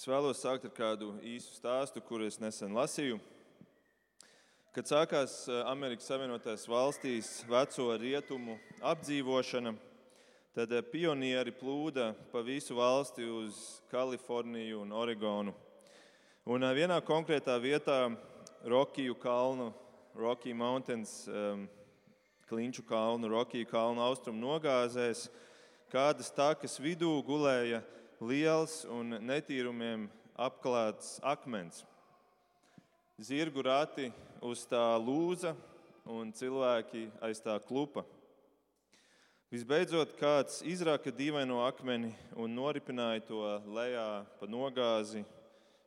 Es vēlos sākt ar kādu īsu stāstu, kuru es nesen lasīju. Kad sākās eh, Amerikas Savienotajās valstīs veco rietumu apdzīvošana, tad eh, pionieri plūda pa visu valsti uz Kaliforniju un Oregonu. Un eh, vienā konkrētā vietā, Rokiju kalnu, Rocky Mountains, Klinču kalnu, Rokiju kalnu austrumu nogāzēs, kādas takas vidū gulēja liels un netīrumiem apklāts akmens. Zirgu rati uz tā lūza un cilvēki aiz tā klupa. Visbeidzot, kāds izraka dīvaino akmeni un noripināja to lejā pa nogāzi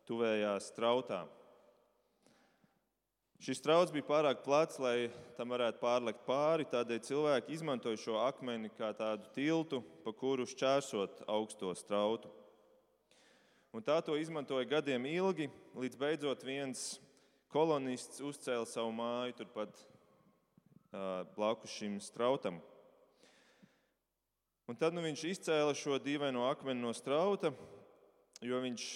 tuvējās strautām. Šis strauts bija pārāk plats, lai tam varētu pārlekt pāri, tādēļ cilvēki izmantoja šo akmeni kā tādu tiltu, pa kuru šķērsot augsto strautu. Un tā to izmantoja gadiem ilgi, līdz beidzot viens kolonists uzcēla savu māju turpat uh, blakus šim strautam. Un tad nu, viņš izcēla šo dīvaino akmeni no strauta, jo viņš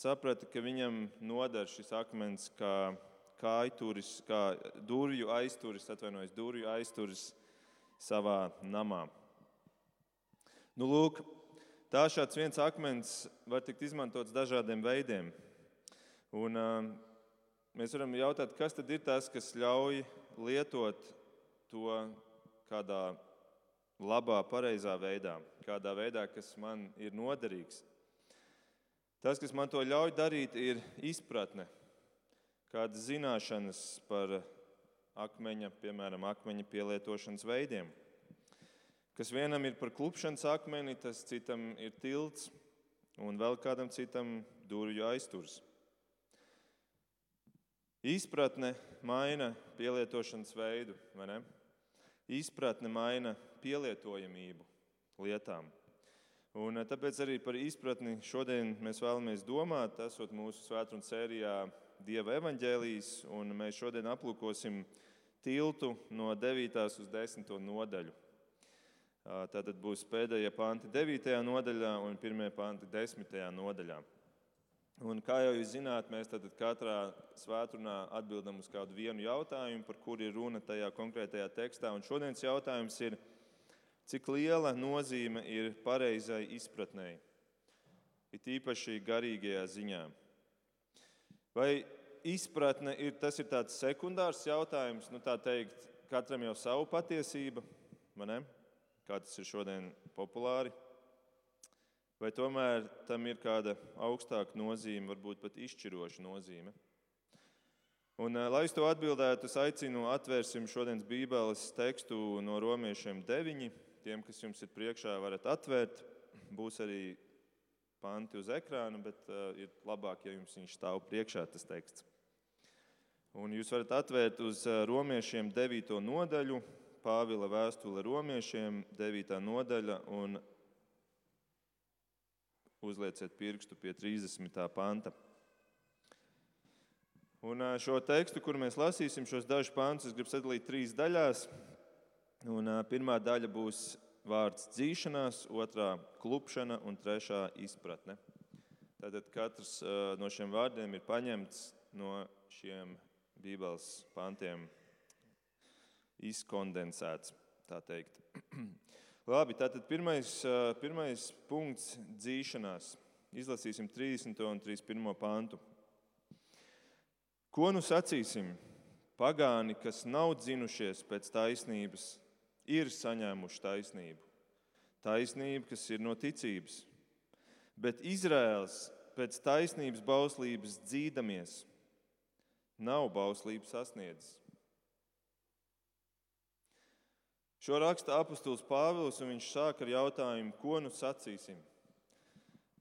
saprata, ka viņam noder šis akmens kā kājturis, kā durvju aizturis, atvainojos, durvju aizturis savā namā. Nu, lūk, tā šāds viens akmens var tikt izmantots dažādiem veidiem. Un, uh, mēs varam jautāt, kas tad ir tas, kas ļauj lietot to kādā labā, pareizā veidā, kādā veidā, kas man ir noderīgs. Tas, kas man to ļauj darīt, ir izpratne kādas zināšanas par akmeņa, piemēram, akmeņa pielietošanas veidiem. Kas vienam ir par klupšanas akmeni, tas citam ir tilts, un vēl kādam citam durvju aizturs. Izpratne maina pielietošanas veidu, vai ne? Izpratne maina pielietojamību lietām. Un tāpēc arī par izpratni šodien mēs vēlamies domāt, esot mūsu svētdienas sērijā Dieva evaņģēlijas, un mēs šodien aplūkosim tiltu no 9. uz 10. nodaļu. Tātad būs pēdējie panti 9. nodaļā un pirmie panti 10. nodaļā. Un kā jau jūs zināt, mēs katrā svētdienā atbildam uz kādu vienu jautājumu, par kuru ir runa tajā konkrētajā tekstā. Un šodienas jautājums ir, cik liela nozīme ir pareizai izpratnei, it īpaši garīgajā ziņā. Vai izpratne ir tas ir tāds sekundārs jautājums, nu tā teikt, katram jau savu patiesību, kā tas ir šodien populāri? Vai tomēr tam ir kāda augstāka nozīme, varbūt pat izšķiroša nozīme? Un, eh, lai uz to atbildētu, es aicinu atvērsim šodienas Bībeles tekstu no romiešiem 9. Tiem, kas jums ir priekšā, varat atvērt. Būs arī panti uz ekrāna, bet uh, ir labāk, ja jums viņš stāv priekšā tas teksts. Un jūs varat atvērt uz uh, romiešiem 9. nodaļu, Pāvila vēstule romiešiem 9. nodaļa un uzlieciet pirkstu pie 30. panta. Un uh, šo tekstu, kur mēs lasīsim, šos dažus pantus, es gribu sadalīt trīs daļās. Un, pirmā daļa būs vārds dzīšanās, otrā klupšana un trešā izpratne. Tātad katrs no šiem vārdiem ir paņemts no šiem Bībeles pantiem, izkondensēts. Labi, tātad pirmais, pirmais punkts - dzīšanās. Izlasīsim 30. un 31. pantu. Ko nu sacīsim? Pagāni, kas nav dzinušies pēc taisnības, ir saņēmuši taisnību. Taisnība, kas ir no ticības. Bet Izraels pēc taisnības bauslības dzīdamies, nav bauslību sasniedzis. Šo raksta apustulis Pāvils, un viņš sāk ar jautājumu, ko nu sacīsim.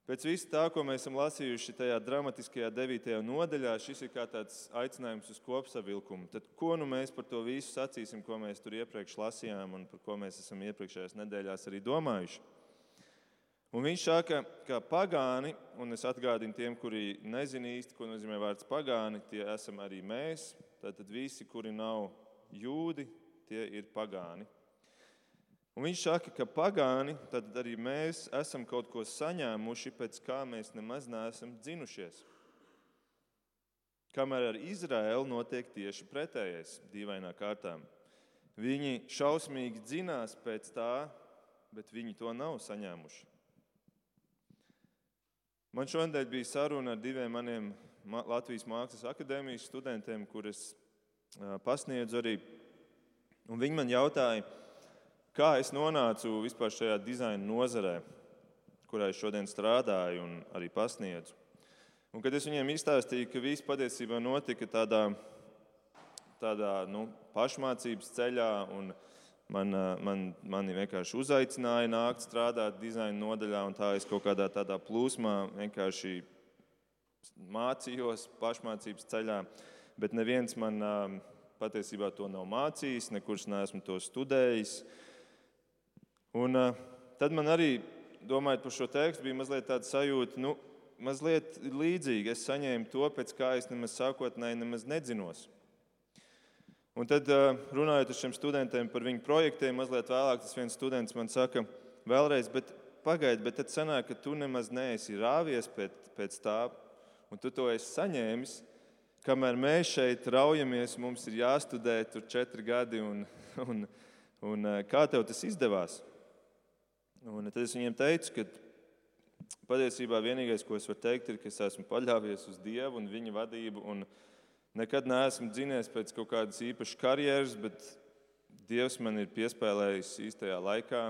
Pēc visa tā, ko mēs esam lasījuši tajā dramatiskajā 9. nodaļā, šis ir kā tāds aicinājums uz kopsavilkumu. Tad, ko nu mēs par to visu sacīsim, ko mēs tur iepriekš lasījām un par ko mēs esam iepriekšējās nedēļās arī domājuši? Un viņš saka, ka pagāni, un es atgādinu tiem, kuri nezina īsti, ko nozīmē vārds pagāni, tie esam arī mēs. Tātad visi, kuri nav jūdi, tie ir pagāni. Un viņš saka, ka pagāni, tad arī mēs esam kaut ko saņēmuši, pēc kā mēs nemaz neesam dzinušies. Kamēr ar Izraēlu notiek tieši pretējais, dīvainā kārtā. Viņi šausmīgi dzinās pēc tā, bet viņi to nav saņēmuši. Man šodien bija saruna ar diviem maniem Latvijas Mākslas akadēmijas studentiem, kurus pasniedzu arī. Un viņi man jautāja, kā es nonācu vispār šajā dizaina nozarē, kurā es šodien strādāju un arī pasniedzu. Un, kad es viņiem izstāstīju, ka viss patiesībā notika tādā, tādā nu, pašmācības ceļā, un man, man, mani vienkārši uzaicināja nākt strādāt dizaina nodaļā, un tā es kaut kādā tādā plūsmā vienkārši mācījos pašmācības ceļā, bet neviens man patiesībā to nav mācījis, nekurš neesmu to studējis. Un tad man arī, domājot par šo tekstu, bija mazliet tāda sajūta, nu, mazliet līdzīga. Es saņēmu to, pēc kā es nemaz sākotnēji nemaz nedzinos. Un tad, runājot ar šiem studentiem par viņu projektiem, mazliet vēlāk tas viens students man saka, vēlreiz, bet pagaidi, bet tad sanāk, ka tu nemaz neesi rāvies pēc, pēc tā, un tu to esi saņēmis, kamēr mēs šeit raujamies, mums ir jāstudē tur četri gadi, un, un, un kā tev tas izdevās? Un tad es viņiem teicu, ka patiesībā vienīgais, ko es varu teikt, ir, ka es esmu paļāvies uz Dievu un viņa vadību, un nekad neesmu dzinies pēc kaut kādas īpašas karjeras, bet Dievs man ir piespēlējis īstajā laikā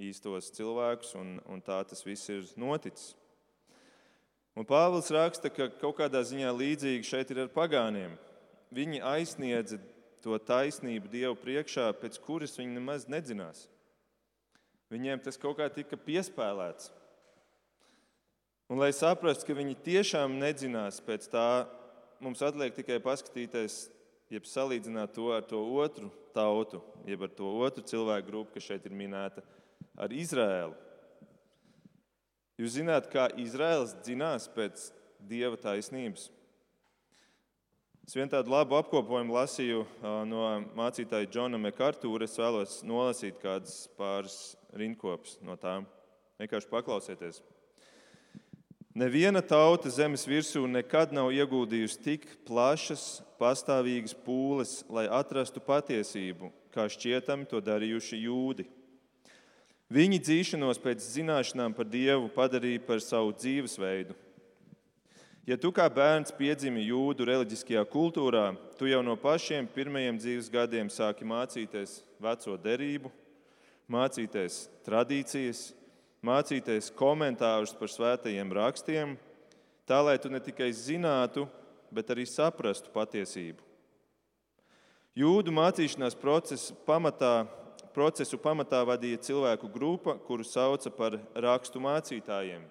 īstos cilvēkus, un, un tā tas viss ir noticis. Un Pāvils raksta, ka kaut kādā ziņā līdzīgi šeit ir ar pagāniem. Viņi aizsniedza to taisnību Dievu priekšā, pēc kuras viņi nemaz nedzinās. Viņiem tas kaut kā tika piespēlēts. Un, lai saprastu, ka viņi tiešām nedzinās pēc tā, mums atliek tikai paskatīties, jeb salīdzināt to ar to otru tautu, jeb ar to otru cilvēku grupu, kas šeit ir minēta, ar Izraēlu. Jūs zināt, kā Izraels dzinās pēc dieva taisnības. Es vienu tādu labu apkopojumu lasīju no mācītāja Džona Mekārtūra. Es vēlos nolasīt kādas pāris rindkopas no tām. Vienkārši paklausieties. Neviena tauta zemes virsū nekad nav ieguldījusi tik plašas, pastāvīgas pūles, lai atrastu patiesību, kā šķietami to darījuši jūdi. Viņi dzīšanos pēc zināšanām par Dievu padarīja par savu dzīvesveidu. Ja tu kā bērns piedzimi jūdu reliģiskajā kultūrā, tu jau no pašiem pirmajiem dzīves gadiem sāki mācīties veco derību, mācīties tradīcijas, mācīties komentārus par svētajiem rakstiem, tā lai tu ne tikai zinātu, bet arī saprastu patiesību. Jūdu mācīšanās procesa pamatā procesu pamatā vadīja cilvēku grupa, kuru sauca par rakstu mācītājiem,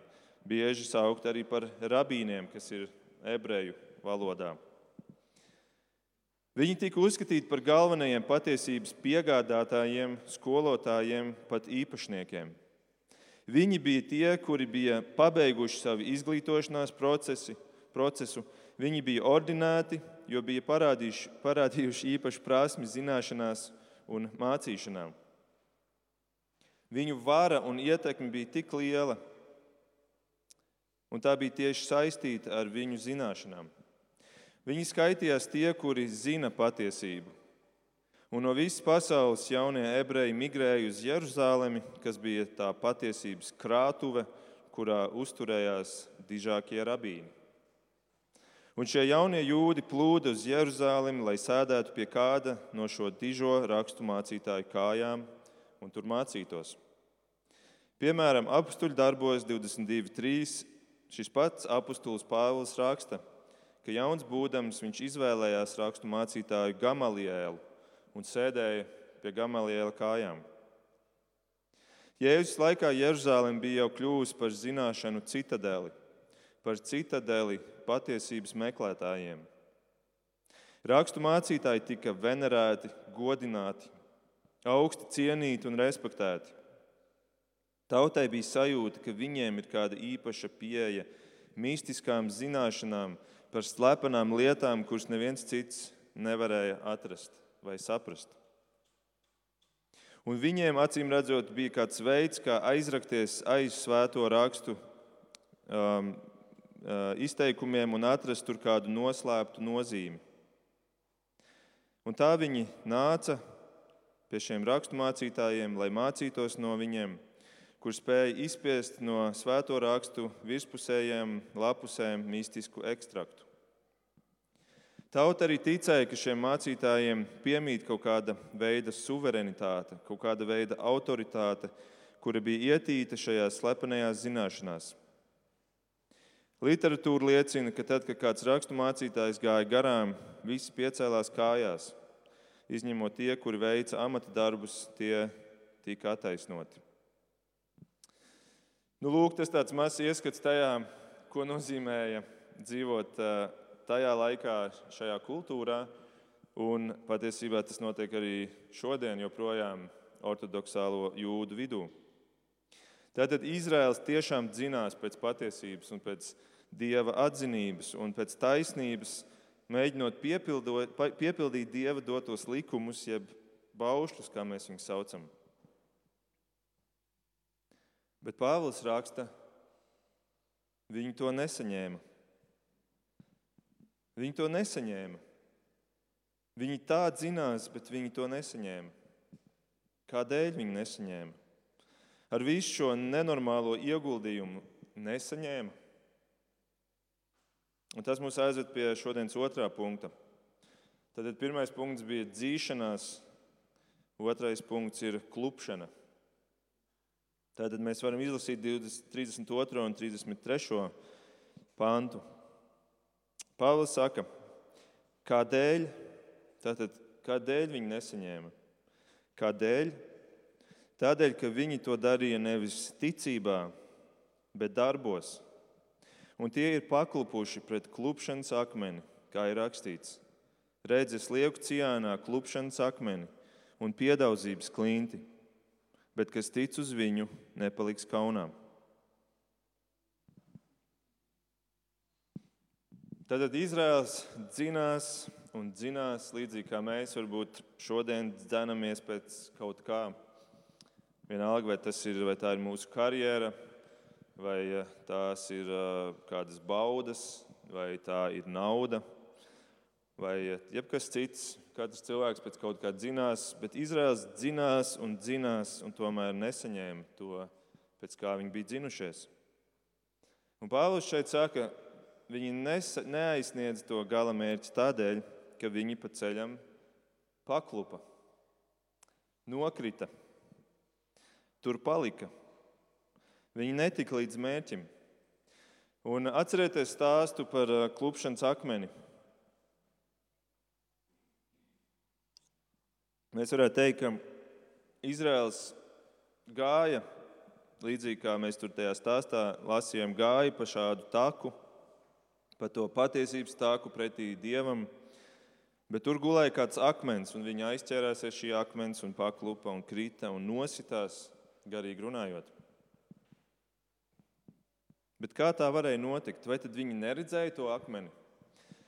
bieži saukt arī par rabīniem, kas ir ebreju valodā. Viņi tika uzskatīti par galvenajiem patiesības piegādātājiem, skolotājiem, pat īpašniekiem. Viņi bija tie, kuri bija pabeiguši savu izglītošanās procesi, procesu. Viņi bija ordinēti, jo bija parādījuši, parādījuši īpašu prasmi zināšanās un mācīšanām. Viņu vara un ietekme bija tik liela, un tā bija tieši saistīta ar viņu zināšanām. Viņi skaitījās tie, kuri zina patiesību. Un no visas pasaules jaunie ebreji migrēja uz Jeruzalemi, kas bija tā patiesības krātuve, kurā uzturējās dižākie rabīni. Un šie jaunie jūdi plūda uz Jeruzalemi, lai sēdētu pie kāda no šo dižo rakstu mācītāju kājām un tur mācītos. Piemēram, apstuļu darbos 22.3. šis pats apustulis Pāvils raksta, ka jauns būdams viņš izvēlējās rakstu mācītāju Gamalielu un sēdēja pie Gamaliela kājām. Jēzus laikā Jeruzalem bija jau kļuvusi par zināšanu citadeli, par citadeli patiesības meklētājiem. Rakstu mācītāji tika venerēti, godināti, augsti cienīti un respektēti. Tautai bija sajūta, ka viņiem ir kāda īpaša pieeja mistiskām zināšanām par slepenām lietām, kuras neviens cits nevarēja atrast vai saprast. Un viņiem, acīm redzot, bija kāds veids, kā aizrakties aiz svēto rakstu um, uh, izteikumiem un atrast tur kādu noslēptu nozīmi. Un tā viņi nāca pie šiem raksturmācītājiem, lai mācītos no viņiem, kur spēja izspiest no svēto rakstu virspusējiem lapusēm mistisku ekstraktu. Tauta arī ticēja, ka šiem mācītājiem piemīt kaut kāda veida suverenitāte, kaut kāda veida autoritāte, kura bija ietīta šajās slepenajās zināšanās. Literatūra liecina, ka tad, kad kāds rakstu mācītājs gāja garām, visi piecēlās kājās, izņemot tie, kuri veica amata darbus, tie tika attaisnoti. Nu, lūk, tas tāds mazs ieskats tajā, ko nozīmēja dzīvot tajā laikā, šajā kultūrā, un patiesībā tas notiek arī šodien, joprojām ortodoksālo jūdu vidū. Tātad Izraels tiešām dzinās pēc patiesības un pēc dieva atzinības un pēc taisnības, mēģinot piepildīt dieva dotos likumus, jeb baušļus, kā mēs viņus saucam. Bet Pāvils raksta, viņi to nesaņēma. Viņi to nesaņēma. Viņi tā zinās, bet viņi to nesaņēma. Kādēļ viņi nesaņēma? Ar visu šo nenormālo ieguldījumu nesaņēma. Un tas mūs aizved pie šodienas otrā punkta. Tad pirmais punkts bija dzīšanās, otrais punkts ir klupšana. Tātad mēs varam izlasīt 20, 32 un 33 pantu. Pāvils saka, kādēļ, tātad, kādēļ viņi nesaņēma? Kādēļ? Tādēļ, ka viņi to darīja nevis ticībā, bet darbos. Un tie ir paklupuši pret klupšanas akmeni, kā ir rakstīts. Redzes lieku ciānā klupšanas akmeni un piedaudzības klinti, bet kas tic uz viņu, nepaliks kaunām. Tad Izraels dzinās un dzinās līdzīgi kā mēs varbūt šodien dzenamies pēc kaut kā. Vienalga, vai ir, vai tā ir mūsu karjera, vai eh, tās ir eh, kādas baudas, vai tā ir nauda, vai eh, jebkas cits. Katrs cilvēks pēc kaut kā dzinās, bet Izraels dzinās un dzinās, un tomēr nesaņēma to, pēc kā viņi bija dzinušies. Un Pāvils šeit saka, viņi neaizsniedz to gala mērķi tādēļ, ka viņi pa ceļam paklupa, nokrita, tur palika. Viņi netika līdz mērķim. Un atcerieties stāstu par uh, klupšanas akmeni. Mēs varētu teikt, ka Izraels gāja līdzīgi kā mēs tur tajā stāstā lasījām, gāja pa šādu taku, pa to patiesības tāku pretī dievam. Bet tur gulēja kāds akmens, un viņa aizķērās ar šī akmens un paklupa un krita un nositās, garīgi runājot. Bet kā tā varēja notikt? Vai tad viņi neredzēja to akmeni?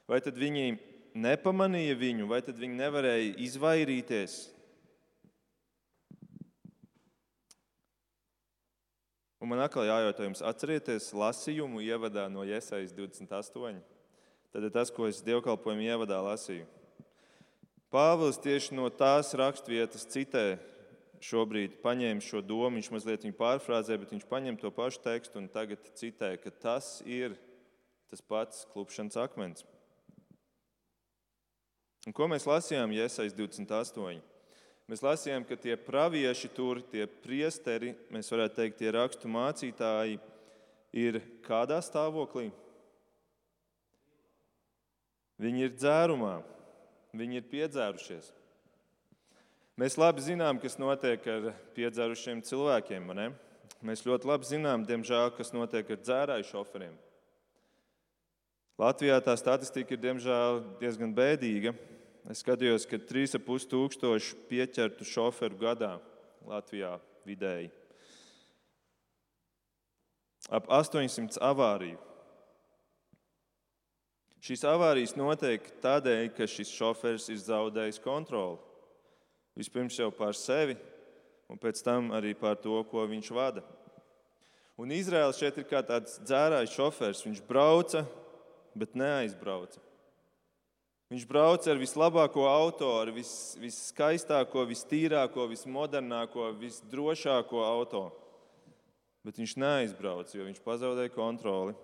Vai tad viņi nepamanīja viņu, vai tad viņi nevarēja izvairīties Un man atkal jājautā jums, atcerieties lasījumu ievadā no Iesaijas 28. Tad ir tas, ko es dievkalpojumu ievadā lasīju. Pāvils tieši no tās raksturvietas citē šobrīd paņēma šo domu, viņš mazliet viņu pārfrāzē, bet viņš paņem to pašu tekstu un tagad citē, ka tas ir tas pats klupšanas akmens. Un ko mēs lasījām Iesaijas 28? Mēs lasījām, ka tie pravieši tur, tie priesteri, mēs varētu teikt, tie rakstu mācītāji, ir kādā stāvoklī? Viņi ir dzērumā, viņi ir piedzērušies. Mēs labi zinām, kas notiek ar piedzērušiem cilvēkiem. Ne? Mēs ļoti labi zinām, diemžēl, kas notiek ar dzērāju šoferiem. Latvijā tā statistika ir diemžēl diezgan bēdīga. Es skatījos, ka 3,5 tūkstoši pieķertu šoferu gadā Latvijā vidēji. Ap 800 avāriju. Šīs avārijas notiek tādēļ, ka šis šoferis ir zaudējis kontroli. Vispirms jau pār sevi, un pēc tam arī par to, ko viņš vada. Un Izraels šeit ir kā tāds dzērājs šofērs. Viņš brauca, bet neaizbrauca. Viņš brauca ar vislabāko auto, ar vis, viskaistāko, vistīrāko, vismodernāko, visdrošāko auto. Bet viņš neaizbrauca, jo viņš pazaudēja kontroli,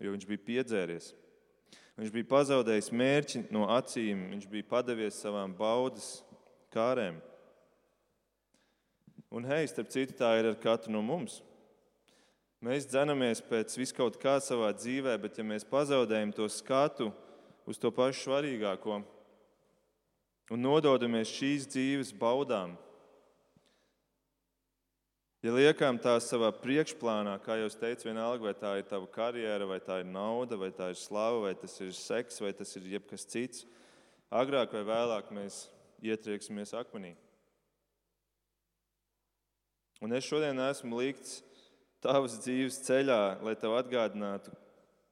jo viņš bija piedzēries. Viņš bija pazaudējis mērķi no acīm, viņš bija padevies savām baudas kārēm. Un, hei, starp citu, tā ir ar katru no mums. Mēs dzenamies pēc viskaut kā savā dzīvē, bet ja mēs pazaudējam to skatu uz to pašu svarīgāko un nododamies šīs dzīves baudām, ja liekam tās savā priekšplānā, kā jau teicu, vienalga, vai tā ir tava karjera, vai tā ir nauda, vai tā ir slava, vai tas ir seks, vai tas ir jebkas cits, agrāk vai vēlāk mēs ietrieksimies akmenī. Un es šodien esmu likts tavas dzīves ceļā, lai tev atgādinātu,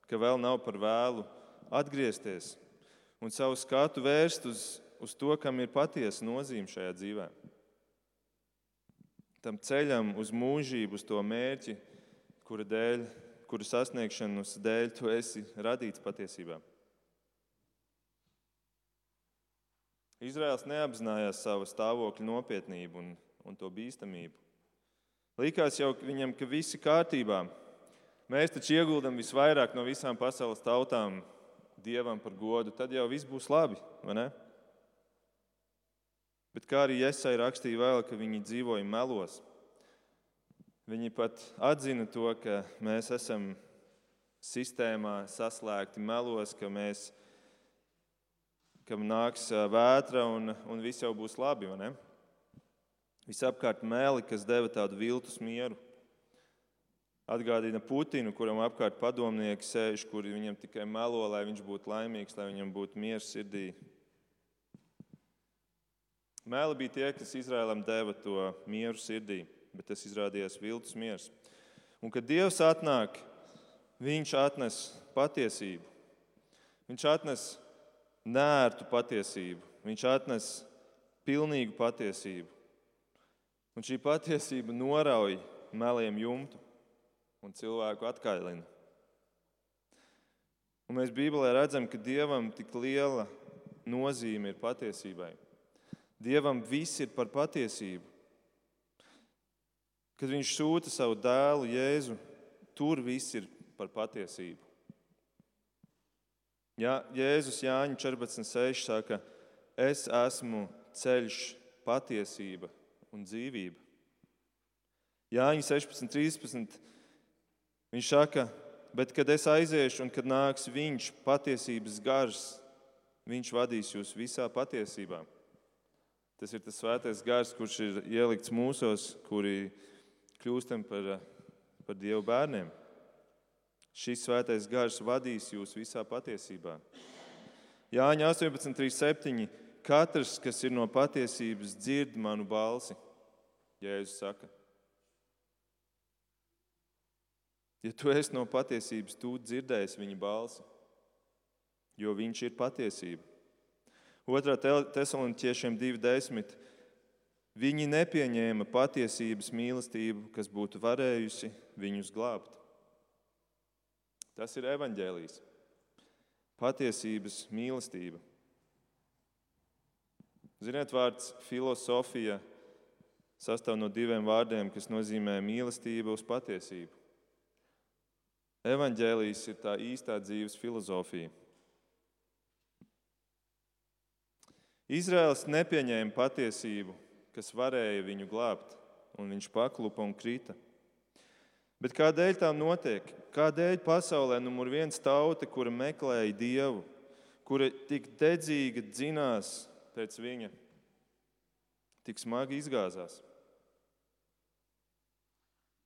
ka vēl nav par vēlu atgriezties un savu skatu vērst uz, uz to, kam ir patiesa nozīme šajā dzīvē. Tam ceļam uz mūžību, uz to mērķi, kura dēļ, kuru sasniegšanas dēļ tu esi radīts patiesībā. Izraels neapzinājās savu stāvokļu nopietnību un, un to bīstamību. Likās jau viņam, ka viss ir kārtībā. Mēs taču ieguldam visvairāk no visām pasaules tautām dievam par godu, tad jau viss būs labi. Bet kā arī Iesai rakstīja vēl, ka viņi dzīvoja melos. Viņi pat atzina to, ka mēs esam sistēmā saslēgti melos, ka mēs, kam nāks vētra un, un viss jau būs labi. Visapkārt mēli, kas deva tādu viltus mieru. Atgādina Putinu, kuram apkārt padomnieki sēž, kuri viņam tikai melo, lai viņš būtu laimīgs, lai viņam būtu miers sirdī. Mēli bija tie, kas Izrēlam deva to mieru sirdī, bet tas izrādījās viltus miers. Un kad Dievs atnāk, Viņš atnes patiesību. Viņš atnes nērtu patiesību, Viņš atnes pilnīgu patiesību. Un šī patiesība norauj meliem jumtu un cilvēku atkailina. Un mēs Bībelē redzam, ka Dievam tik liela nozīme ir patiesībai. Dievam viss ir par patiesību. Kad Viņš sūta savu dēlu Jēzu, tur viss ir par patiesību. Ja, Jēzus Jāņa 14,6 saka, es esmu ceļš, patiesība un dzīvība. Jāņa 16, 13. Viņš saka, bet kad es aiziešu un kad nāks viņš, patiesības gars, viņš vadīs jūs visā patiesībā. Tas ir tas svētais gars, kurš ir ielikts mūsos, kuri kļūstam par, par Dievu bērniem. Šis svētais gars vadīs jūs visā patiesībā. Jāņa 18, 37. Katrs, kas ir no patiesības, dzird manu balsi, Jēzus saka. Ja tu esi no patiesības, tu dzirdēsi viņa balsi, jo viņš ir patiesība. Otrā tesaloniķiešiem 2.10. Viņi nepieņēma patiesības mīlestību, kas būtu varējusi viņus glābt. Tas ir evaņģēlijs. Patiesības mīlestība. Ziniet, vārds filozofija sastāv no diviem vārdiem, kas nozīmē mīlestība uz patiesību. Evanģēlijs ir tā īstā dzīves filozofija. Izraels nepieņēma patiesību, kas varēja viņu glābt, un viņš paklupa un krita. Bet kādēļ tā notiek? Kādēļ pasaulē numur viens tauta, kura meklēja dievu, kura tik dedzīgi dzinās pēc viņa tik smagi izgāzās.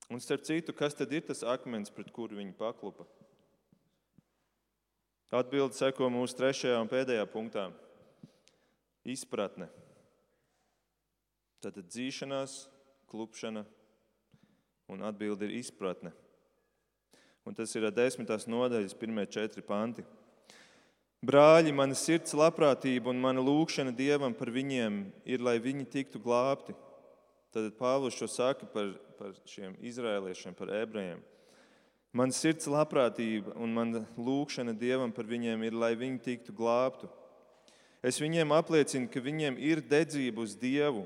Un starp citu, kas tad ir tas akmens, pret kuru viņi paklupa? Atbilde seko mūsu trešajā un pēdējā punktā - izpratne. Tātad dzīšanās, klupšana un atbilde ir izpratne. Un tas ir desmitās nodaļas, pirmie četri panti. Brāļi, mana sirds labprātība un mana lūkšana Dievam par viņiem ir, lai viņi tiktu glābti. Tad Pāvils šo saka par, par šiem izrēliešiem, par ebrejiem. Man sirds labprātība un mana lūkšana Dievam par viņiem ir, lai viņi tiktu glābtu. Es viņiem apliecinu, ka viņiem ir dedzība uz Dievu,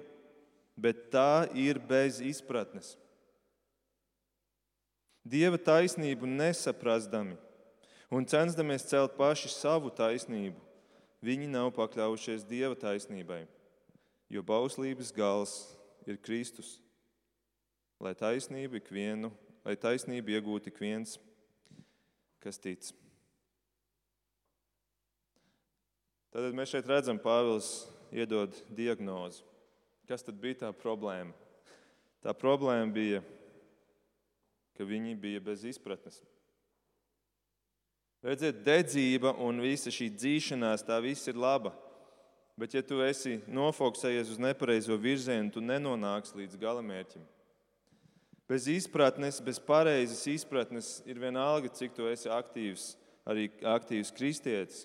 bet tā ir bez izpratnes. Dieva taisnību nesaprastami un censdamies celt paši savu taisnību, viņi nav pakļaujušies Dieva taisnībai, jo bauslības gals ir Kristus, lai taisnību ikvienu, lai taisnību iegūtu ik viens, kas tic. Tad mēs šeit redzam, Pāvils iedod diagnozi. Kas tad bija tā problēma? Tā problēma bija ka viņi bija bez izpratnes. Redziet, dedzība un visa šī dzīšanās, tā viss ir laba. Bet, ja tu esi nofokusējies uz nepareizo virzienu, tu nenonāksi līdz galamērķim. Bez izpratnes, bez pareizas izpratnes ir vienalga, cik tu esi aktīvs, arī aktīvs kristietis.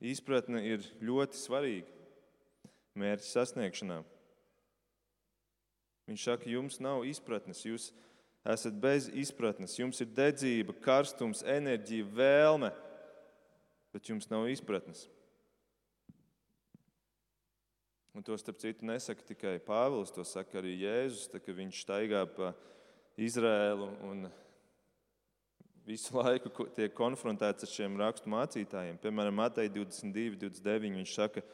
Izpratne ir ļoti svarīga mērķa sasniegšanā. Viņš saka, jums nav izpratnes, jūs esat bez izpratnes, jums ir dedzība, karstums, enerģija, vēlme, bet jums nav izpratnes. Un to starp citu nesaka tikai Pāvils, to saka arī Jēzus, tā, kad viņš staigā pa Izrēlu un visu laiku tiek konfrontēts ar šiem rakstu mācītājiem. Piemēram, Matei 22, 29. Viņš saka,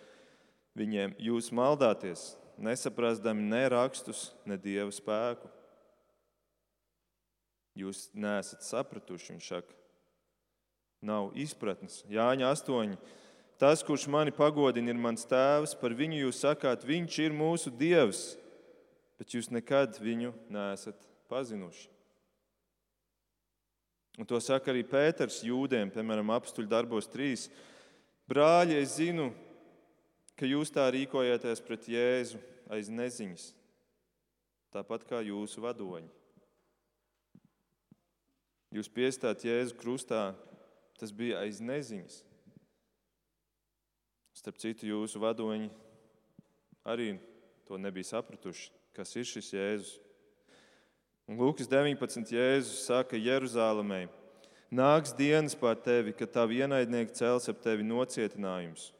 viņiem, jūs maldāties, nesaprastami ne rakstus, ne dieva spēku. Jūs neesat sapratuši, viņš saka. Nav izpratnes. Jāņa 8. Tas, kurš mani pagodina, ir mans tēvs, par viņu jūs sakāt, viņš ir mūsu dievs, bet jūs nekad viņu neesat pazinuši. Un to saka arī Pēters jūdiem, piemēram, apstuļu darbos 3. Brāļi, es zinu, ka jūs tā rīkojieties pret Jēzu aiz neziņas, tāpat kā jūsu vadoņi. Jūs piestāt Jēzu krustā, tas bija aiz neziņas. Starp citu, jūsu vadoņi arī to nebija sapratuši, kas ir šis Jēzus. Un Lūkas 19. Jēzus saka Jeruzalemē: Nāks dienas pār tevi, kad tavi ienaidnieki cels ap tevi nocietinājumus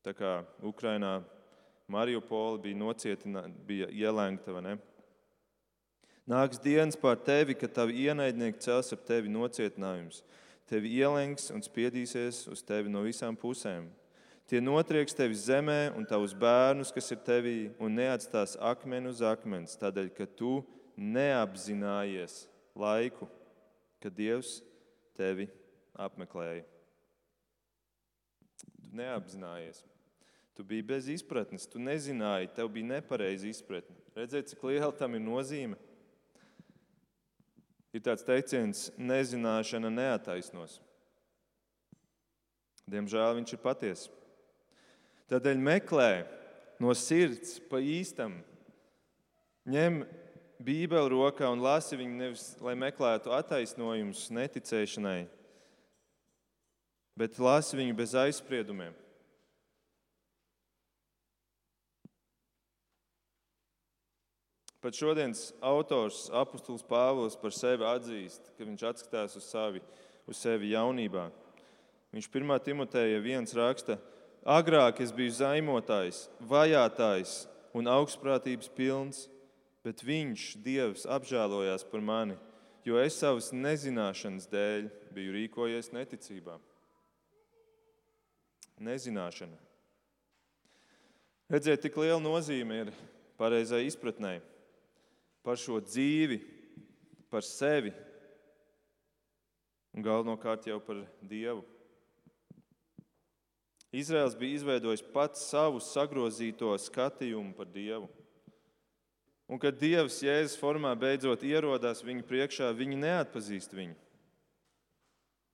Tā kā Ukrainā Mariupola bija nocietināta, bija ielēgta. Nāks dienas pār tevi, kad tavi ienaidnieki cels ap tevi nocietinājumus. Tevi ielēgs un spiedīsies uz tevi no visām pusēm. Tie notrieks tevi zemē un tavus bērnus, kas ir tevī, un neatstās akmeni uz akmens, tādēļ, ka tu neapzinājies laiku, kad Dievs tevi apmeklēja. Tu neapzinājies. Tu biji bez izpratnes, tu nezināji, tev bija nepareiza izpratne. Redzēt, cik liela tam ir nozīme. Ir tāds teiciens, nezināšana neataisnos. Diemžēl viņš ir patiesa. Tādēļ meklē no sirds pa īstam. Ņem Bībeli rokā un lasi viņu nevis, lai meklētu attaisnojumus neticēšanai, bet lasi viņu bez aizspriedumiem. Pat šodienas autors, apustulis Pāvils, par sevi atzīst, ka viņš atskatās uz, savi, uz sevi jaunībā. Viņš 1. Timoteja viens raksta, agrāk es biju zaimotājs, vajātājs un augstprātības pilns, bet viņš, Dievs, apžēlojās par mani, jo es savas nezināšanas dēļ biju rīkojies neticībā. Nezināšana. Redziet, cik liela nozīme ir pareizai izpratnei par šo dzīvi, par sevi un galvenokārt jau par Dievu. Izraels bija izveidojis pats savu sagrozīto skatījumu par Dievu. Un kad Dievs Jēzus formā beidzot ierodās viņu priekšā, viņi neatpazīst viņu.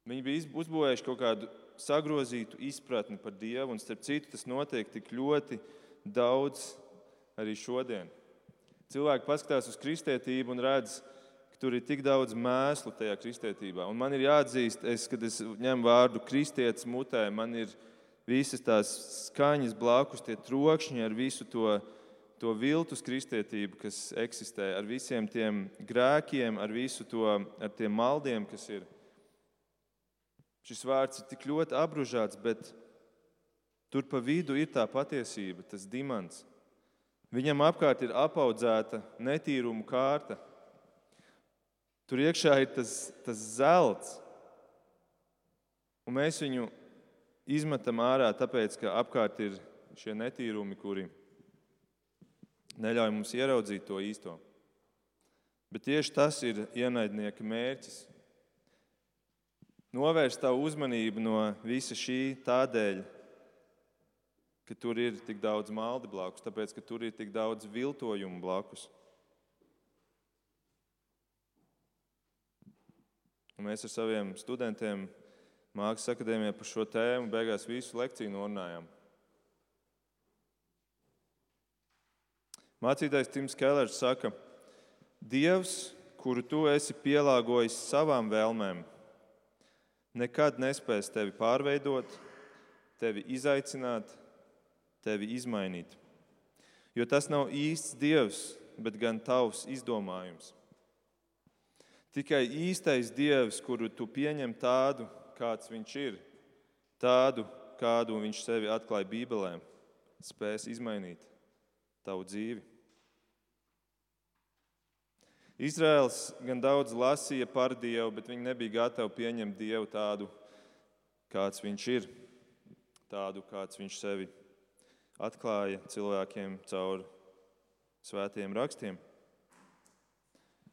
Viņi bija uzbūvējuši kaut kādu sagrozītu izpratni par Dievu, un starp citu tas notiek tik ļoti daudz arī šodien. Cilvēki paskatās uz kristietību un redz, ka tur ir tik daudz mēslu tajā kristietībā. Un man ir jāatzīst, es, kad es ņemu vārdu kristietis mutē, man ir visas tās skaņas blakus, tie trokšņi ar visu to, to viltus kristietību, kas eksistē, ar visiem tiem grēkiem, ar visu to, ar tiem maldiem, kas ir. Šis vārds ir tik ļoti apbružāts, bet tur pa vidu ir tā patiesība, tas dimants. Viņam apkārt ir apaudzēta netīruma kārta. Tur iekšā ir tas, tas zelts, un mēs viņu izmetam ārā, tāpēc, ka apkārt ir šie netīrumi, kuri neļauj mums ieraudzīt to īsto. Bet tieši tas ir ienaidnieka mērķis. Novērst tavu uzmanību no visa šī tādēļ, ka tur ir tik daudz maldi blakus, tāpēc, ka tur ir tik daudz viltojumu blakus. Un mēs ar saviem studentiem Mākslas akadēmijā par šo tēmu beigās visu lekciju norunājām. Mācītājs Tims Kellers saka, Dievs, kuru tu esi pielāgojis savām vēlmēm, nekad nespēs tevi pārveidot, tevi izaicināt, tevi izmainīt. Jo tas nav īsts Dievs, bet gan tavs izdomājums. Tikai īstais Dievs, kuru tu pieņem tādu, kāds viņš ir, tādu, kādu viņš sevi atklāja Bībelē, spēs izmainīt tavu dzīvi. Izraels gan daudz lasīja par Dievu, bet viņi nebija gatavi pieņemt Dievu tādu, kāds viņš ir, tādu, kāds viņš sevi atklāja cilvēkiem caur svētiem rakstiem.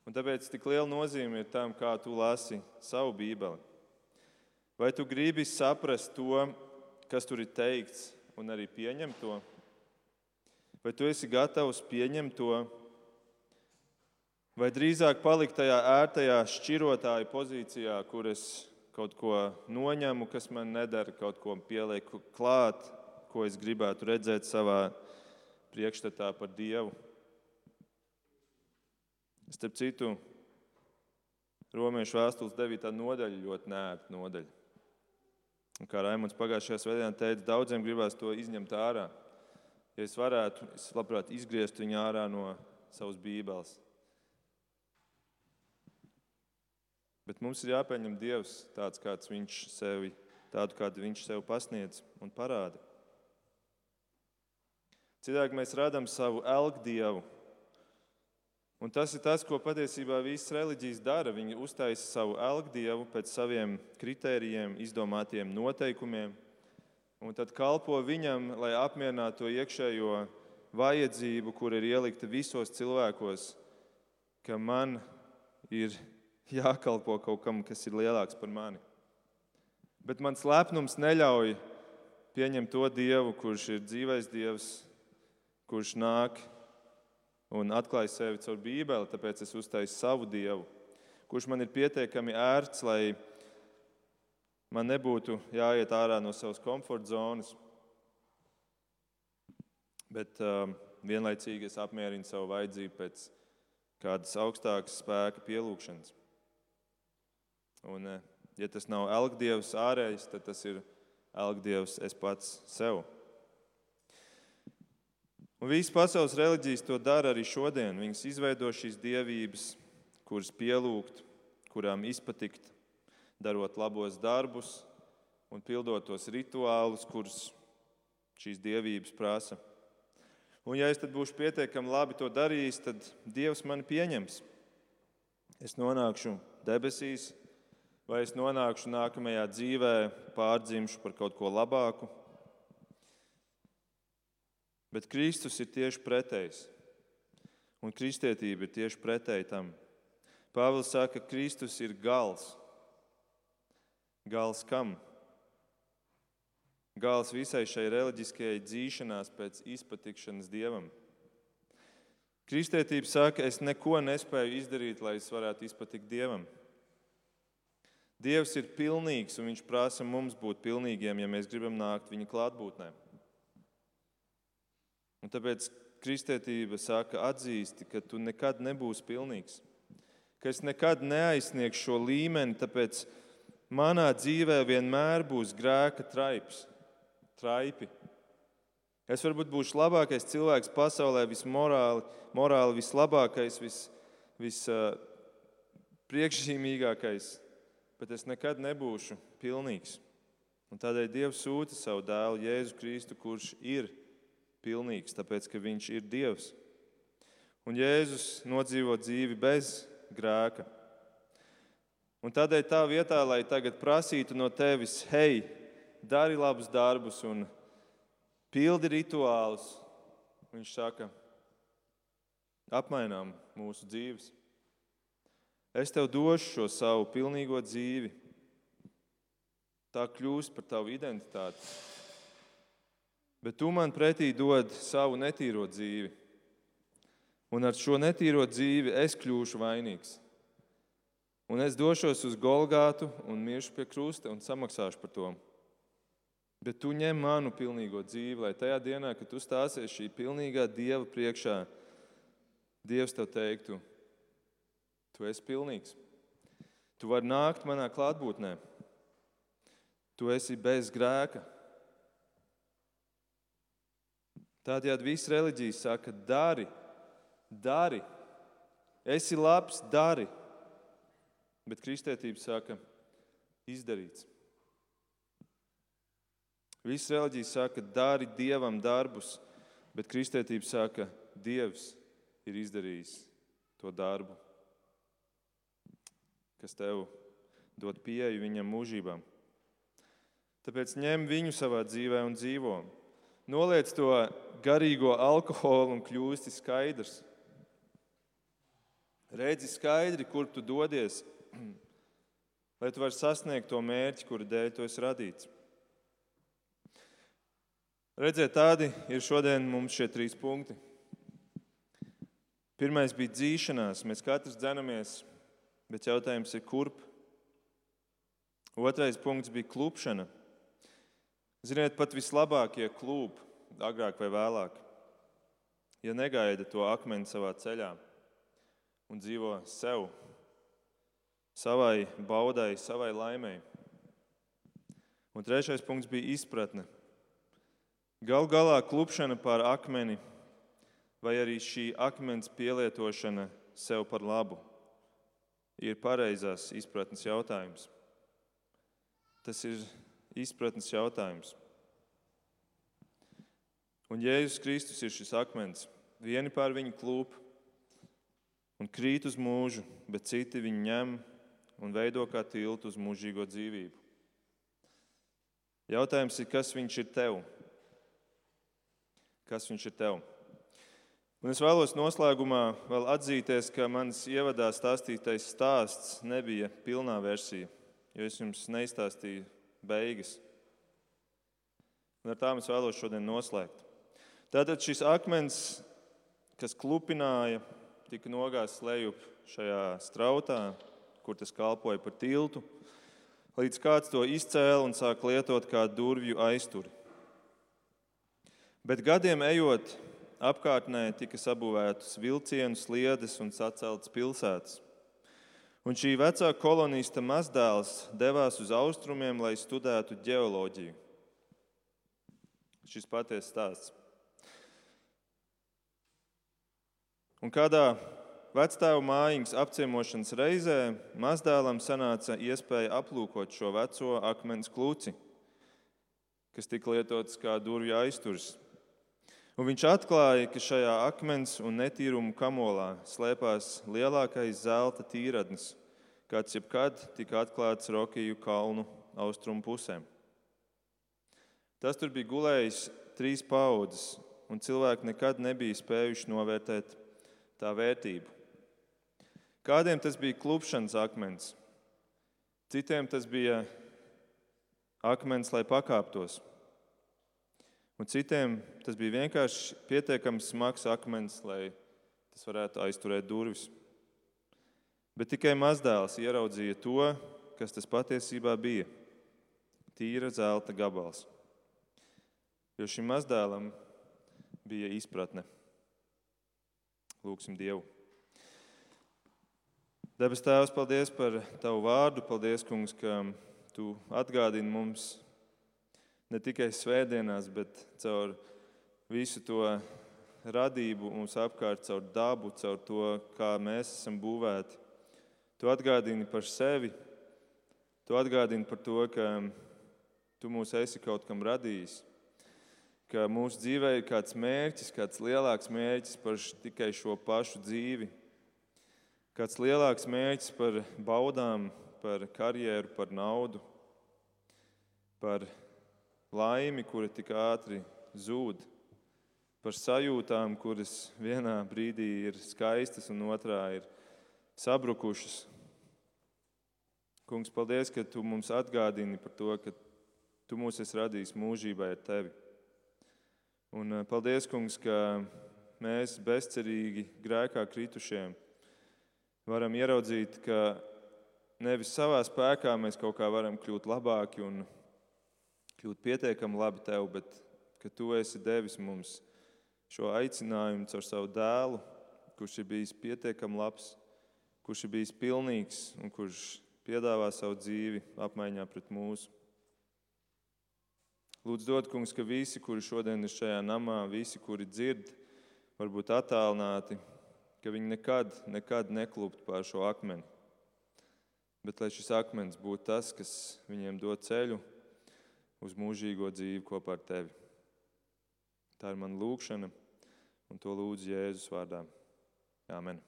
Un tāpēc tik liela nozīme ir tam, kā tu lasi savu Bībeli. Vai tu gribi saprast to, kas tur ir teikts, un arī pieņemt to? Vai tu esi gatavs pieņemt to? Vai drīzāk palikt tajā ērtajā šķirotāja pozīcijā, kur es kaut ko noņemu, kas man nedara, kaut ko pielieku klāt, ko es gribētu redzēt savā priekšstatā par Dievu? Starp citu, Romiešu vēstules 9. nodaļa ļoti nērta nodaļa. Un kā Raimons pagājušajā svētdienā teica, daudziem gribās to izņemt ārā. Ja es varētu, es labprāt izgriezt viņu ārā no savas bībeles. Bet mums ir jāpieņem Dievs tāds, kāds viņš sevi, tādu, kādu viņš sev pasniedz un parāda. Citādi mēs radām savu elku dievu, Un tas ir tas, ko patiesībā visas reliģijas dara. Viņi uztaisa savu elgdievu pēc saviem kritērijiem, izdomātiem noteikumiem, un tad kalpo viņam, lai apmierinātu to iekšējo vajadzību, kur ir ielikta visos cilvēkos, ka man ir jākalpo kaut kam, kas ir lielāks par mani. Bet mans lepnums neļauj pieņemt to dievu, kurš ir dzīvais dievs, kurš nāk un atklāju sevi caur Bībeli, tāpēc es uztaisu savu dievu, kurš man ir pietiekami ērts, lai man nebūtu jāiet ārā no savas komforta zonas, bet um, vienlaicīgi es apmierinu savu vajadzību pēc kādas augstākas spēka pielūgšanas. Un, eh, ja tas nav elgdievs ārējs, tad tas ir elgdievs es pats sev. Un visas pasaules reliģijas to dara arī šodien. Viņas izveido šīs dievības, kuras pielūgt, kurām izpatikt, darot labos darbus un pildot tos rituālus, kurus šīs dievības prasa. Un, ja es būšu pietiekami labi to darījis, tad Dievs mani pieņems. Es nonākšu debesīs, vai es nonākšu nākamajā dzīvē, pārdzimšu par kaut ko labāku, Bet Kristus ir tieši pretējs. Un kristietība ir tieši pretēji tam. Pāvils saka, ka Kristus ir gals. Gals kam? Gals visai šai reliģiskajai dzīšanās pēc izpatikšanas dievam. Kristietība saka, es neko nespēju izdarīt, lai es varētu izpatikt dievam. Dievs ir pilnīgs un viņš prasa mums būt pilnīgiem, ja mēs gribam nākt viņa klātbūtnē. Tāpēc kristietība saka, atzīsti, ka tu nekad nebūsi pilnīgs, ka es nekad neaizsniegšu šo līmeni, tāpēc manā dzīvē vienmēr būs grēka traips. traipi. Es varbūt būšu labākais cilvēks pasaulē, vismorāli, morāli vislabākais, vis, vispriekšzīmīgākais, uh, bet es nekad nebūšu pilnīgs. Un tādēļ Dievs sūta savu dēlu Jēzu Kristu, kurš ir pilnīgs, tāpēc ka viņš ir Dievs. Un Jēzus nodzīvo dzīvi bez grēka. Un tādēļ tā vietā, lai tagad prasītu no tevis, hei, dari labus darbus un pildi rituālus, viņš saka, apmainām mūsu dzīves. Es tev došu šo savu pilnīgo dzīvi. Tā kļūst par tavu identitāti. Bet tu man pretī dod savu netīro dzīvi. Un ar šo netīro dzīvi es kļūšu vainīgs. Un es došos uz Golgātu un miršu pie krusta un samaksāšu par to. Bet tu ņem manu pilnīgo dzīvi, lai tajā dienā, kad tu stāsies šī pilnīgā Dieva priekšā, Dievs tev teiktu, tu esi pilnīgs. Tu vari nākt manā klātbūtnē. Tu esi bez grēka. Tādējādi viss reliģijas saka, dari, dari, esi labs, dari. Bet kristētība saka, izdarīts. Visas reliģijas saka, dari dievam darbus, bet kristētība saka, dievs ir izdarījis to darbu, kas tev dod pieeju viņam mūžībām. Tāpēc ņem viņu savā dzīvē un dzīvo. Noliec to garīgo alkoholu un kļūsti skaidrs. Redzi skaidri, kur tu dodies, lai tu varētu sasniegt to mērķi, kura dēļ tu esi radīts. Redziet, tādi ir šodien mums šie trīs punkti. Pirmais bija dzīšanās, mēs katrs dzenamies, bet jautājums ir, kurp? Otrais punkts bija klupšana. Ziniet, pat vislabākie klūp agrāk vai vēlāk, ja negaida to akmeni savā ceļā un dzīvo sev savai baudai, savai laimēji. Un trešais punkts bija izpratne. Gal galā klupšana pār akmeni vai arī šī akmens pielietošana sev par labu ir pareizās izpratnes jautājums. Tas ir izpratnes jautājums. Un Jēzus Kristus ir šis akmens. Vieni pār viņu klūp un krīt uz mūžu, bet citi viņu ņem un veido kā tiltu uz mūžīgo dzīvību. Jautājums ir, kas viņš ir tev? Kas viņš ir tev? Un es vēlos noslēgumā vēl atzīties, ka mans ievadā stāstītais stāsts nebija pilnā versija, jo es jums neizstāstīju beigas. Un ar tām es vēlos šodien noslēgt. Tātad šis akmens, kas klupināja, tika nogāzts lejup šajā strautā, kur tas kalpoja par tiltu, līdz kāds to izcēla un sāk lietot kā durvju aizturi. Bet gadiem ejot, apkārtnē tika sabūvētas vilcienu sliedes un saceltas pilsētas. Un šī vecā kolonista mazdēls devās uz austrumiem, lai studētu geoloģiju. Šis patiesa stāsts. Un kādā Vectēva mājiņas apciemošanas reizē mazdēlam sanāca iespēja aplūkot šo veco akmens klūci, kas tika lietots kā durvju aizturs. Un viņš atklāja, ka šajā akmens un netīrumu kamolā slēpās lielākais zelta tīradnis, kāds jebkad tika atklāts Rokiju kalnu austrumu pusē. Tas tur bija gulējis trīs paudzes, un cilvēki nekad nebija spējuši novērtēt tā vērtību. Kādiem tas bija klupšanas akmens, citiem tas bija akmens, lai pakāptos. Un citiem tas bija vienkārši pietiekami smags akmens, lai tas varētu aizturēt durvis. Bet tikai mazdēls ieraudzīja to, kas tas patiesībā bija - tīra zelta gabals. Jo šim mazdēlam bija izpratne. Lūksim Dievu! Debes Tēvs, paldies par Tavu vārdu. Paldies, Kungs, ka Tu atgādini mums ne tikai svētdienās, bet caur visu to radību mums apkārt, caur dabu, caur to, kā mēs esam būvēti. Tu atgādini par sevi, tu atgādini par to, ka tu mūs esi kaut kam radījis, ka mūsu dzīvē ir kāds mērķis, kāds lielāks mērķis par tikai šo pašu dzīvi, kāds lielāks mērķis par baudām, par karjeru, par naudu, par laimi, kura tik ātri zūd, par sajūtām, kuras vienā brīdī ir skaistas un otrā ir sabrukušas. Kungs, paldies, ka tu mums atgādini par to, ka tu mūs esi radījis mūžībai ar tevi. Un eh, paldies, Kungs, ka mēs bezcerīgi grēkā kritušiem varam ieraudzīt, ka nevis savā spēkā mēs kaut kā varam kļūt labāki un kļūt pietiekami labi tev, bet ka tu esi devis mums šo aicinājumu caur savu dēlu, kurš ir bijis pietiekami labs, kurš ir bijis pilnīgs un kurš piedāvā savu dzīvi apmaiņā pret mūsu. Lūdzu, dod, kungs, ka visi, kuri šodien ir šajā namā, visi, kuri dzird, varbūt attālināti, ka viņi nekad, nekad neklūpt pār šo akmeni. Bet lai šis akmens būtu tas, kas viņiem dod ceļu uz mūžīgo dzīvi kopā ar tevi. Tā ir mana lūkšana, un to lūdzu Jēzus vārdā. Āmen!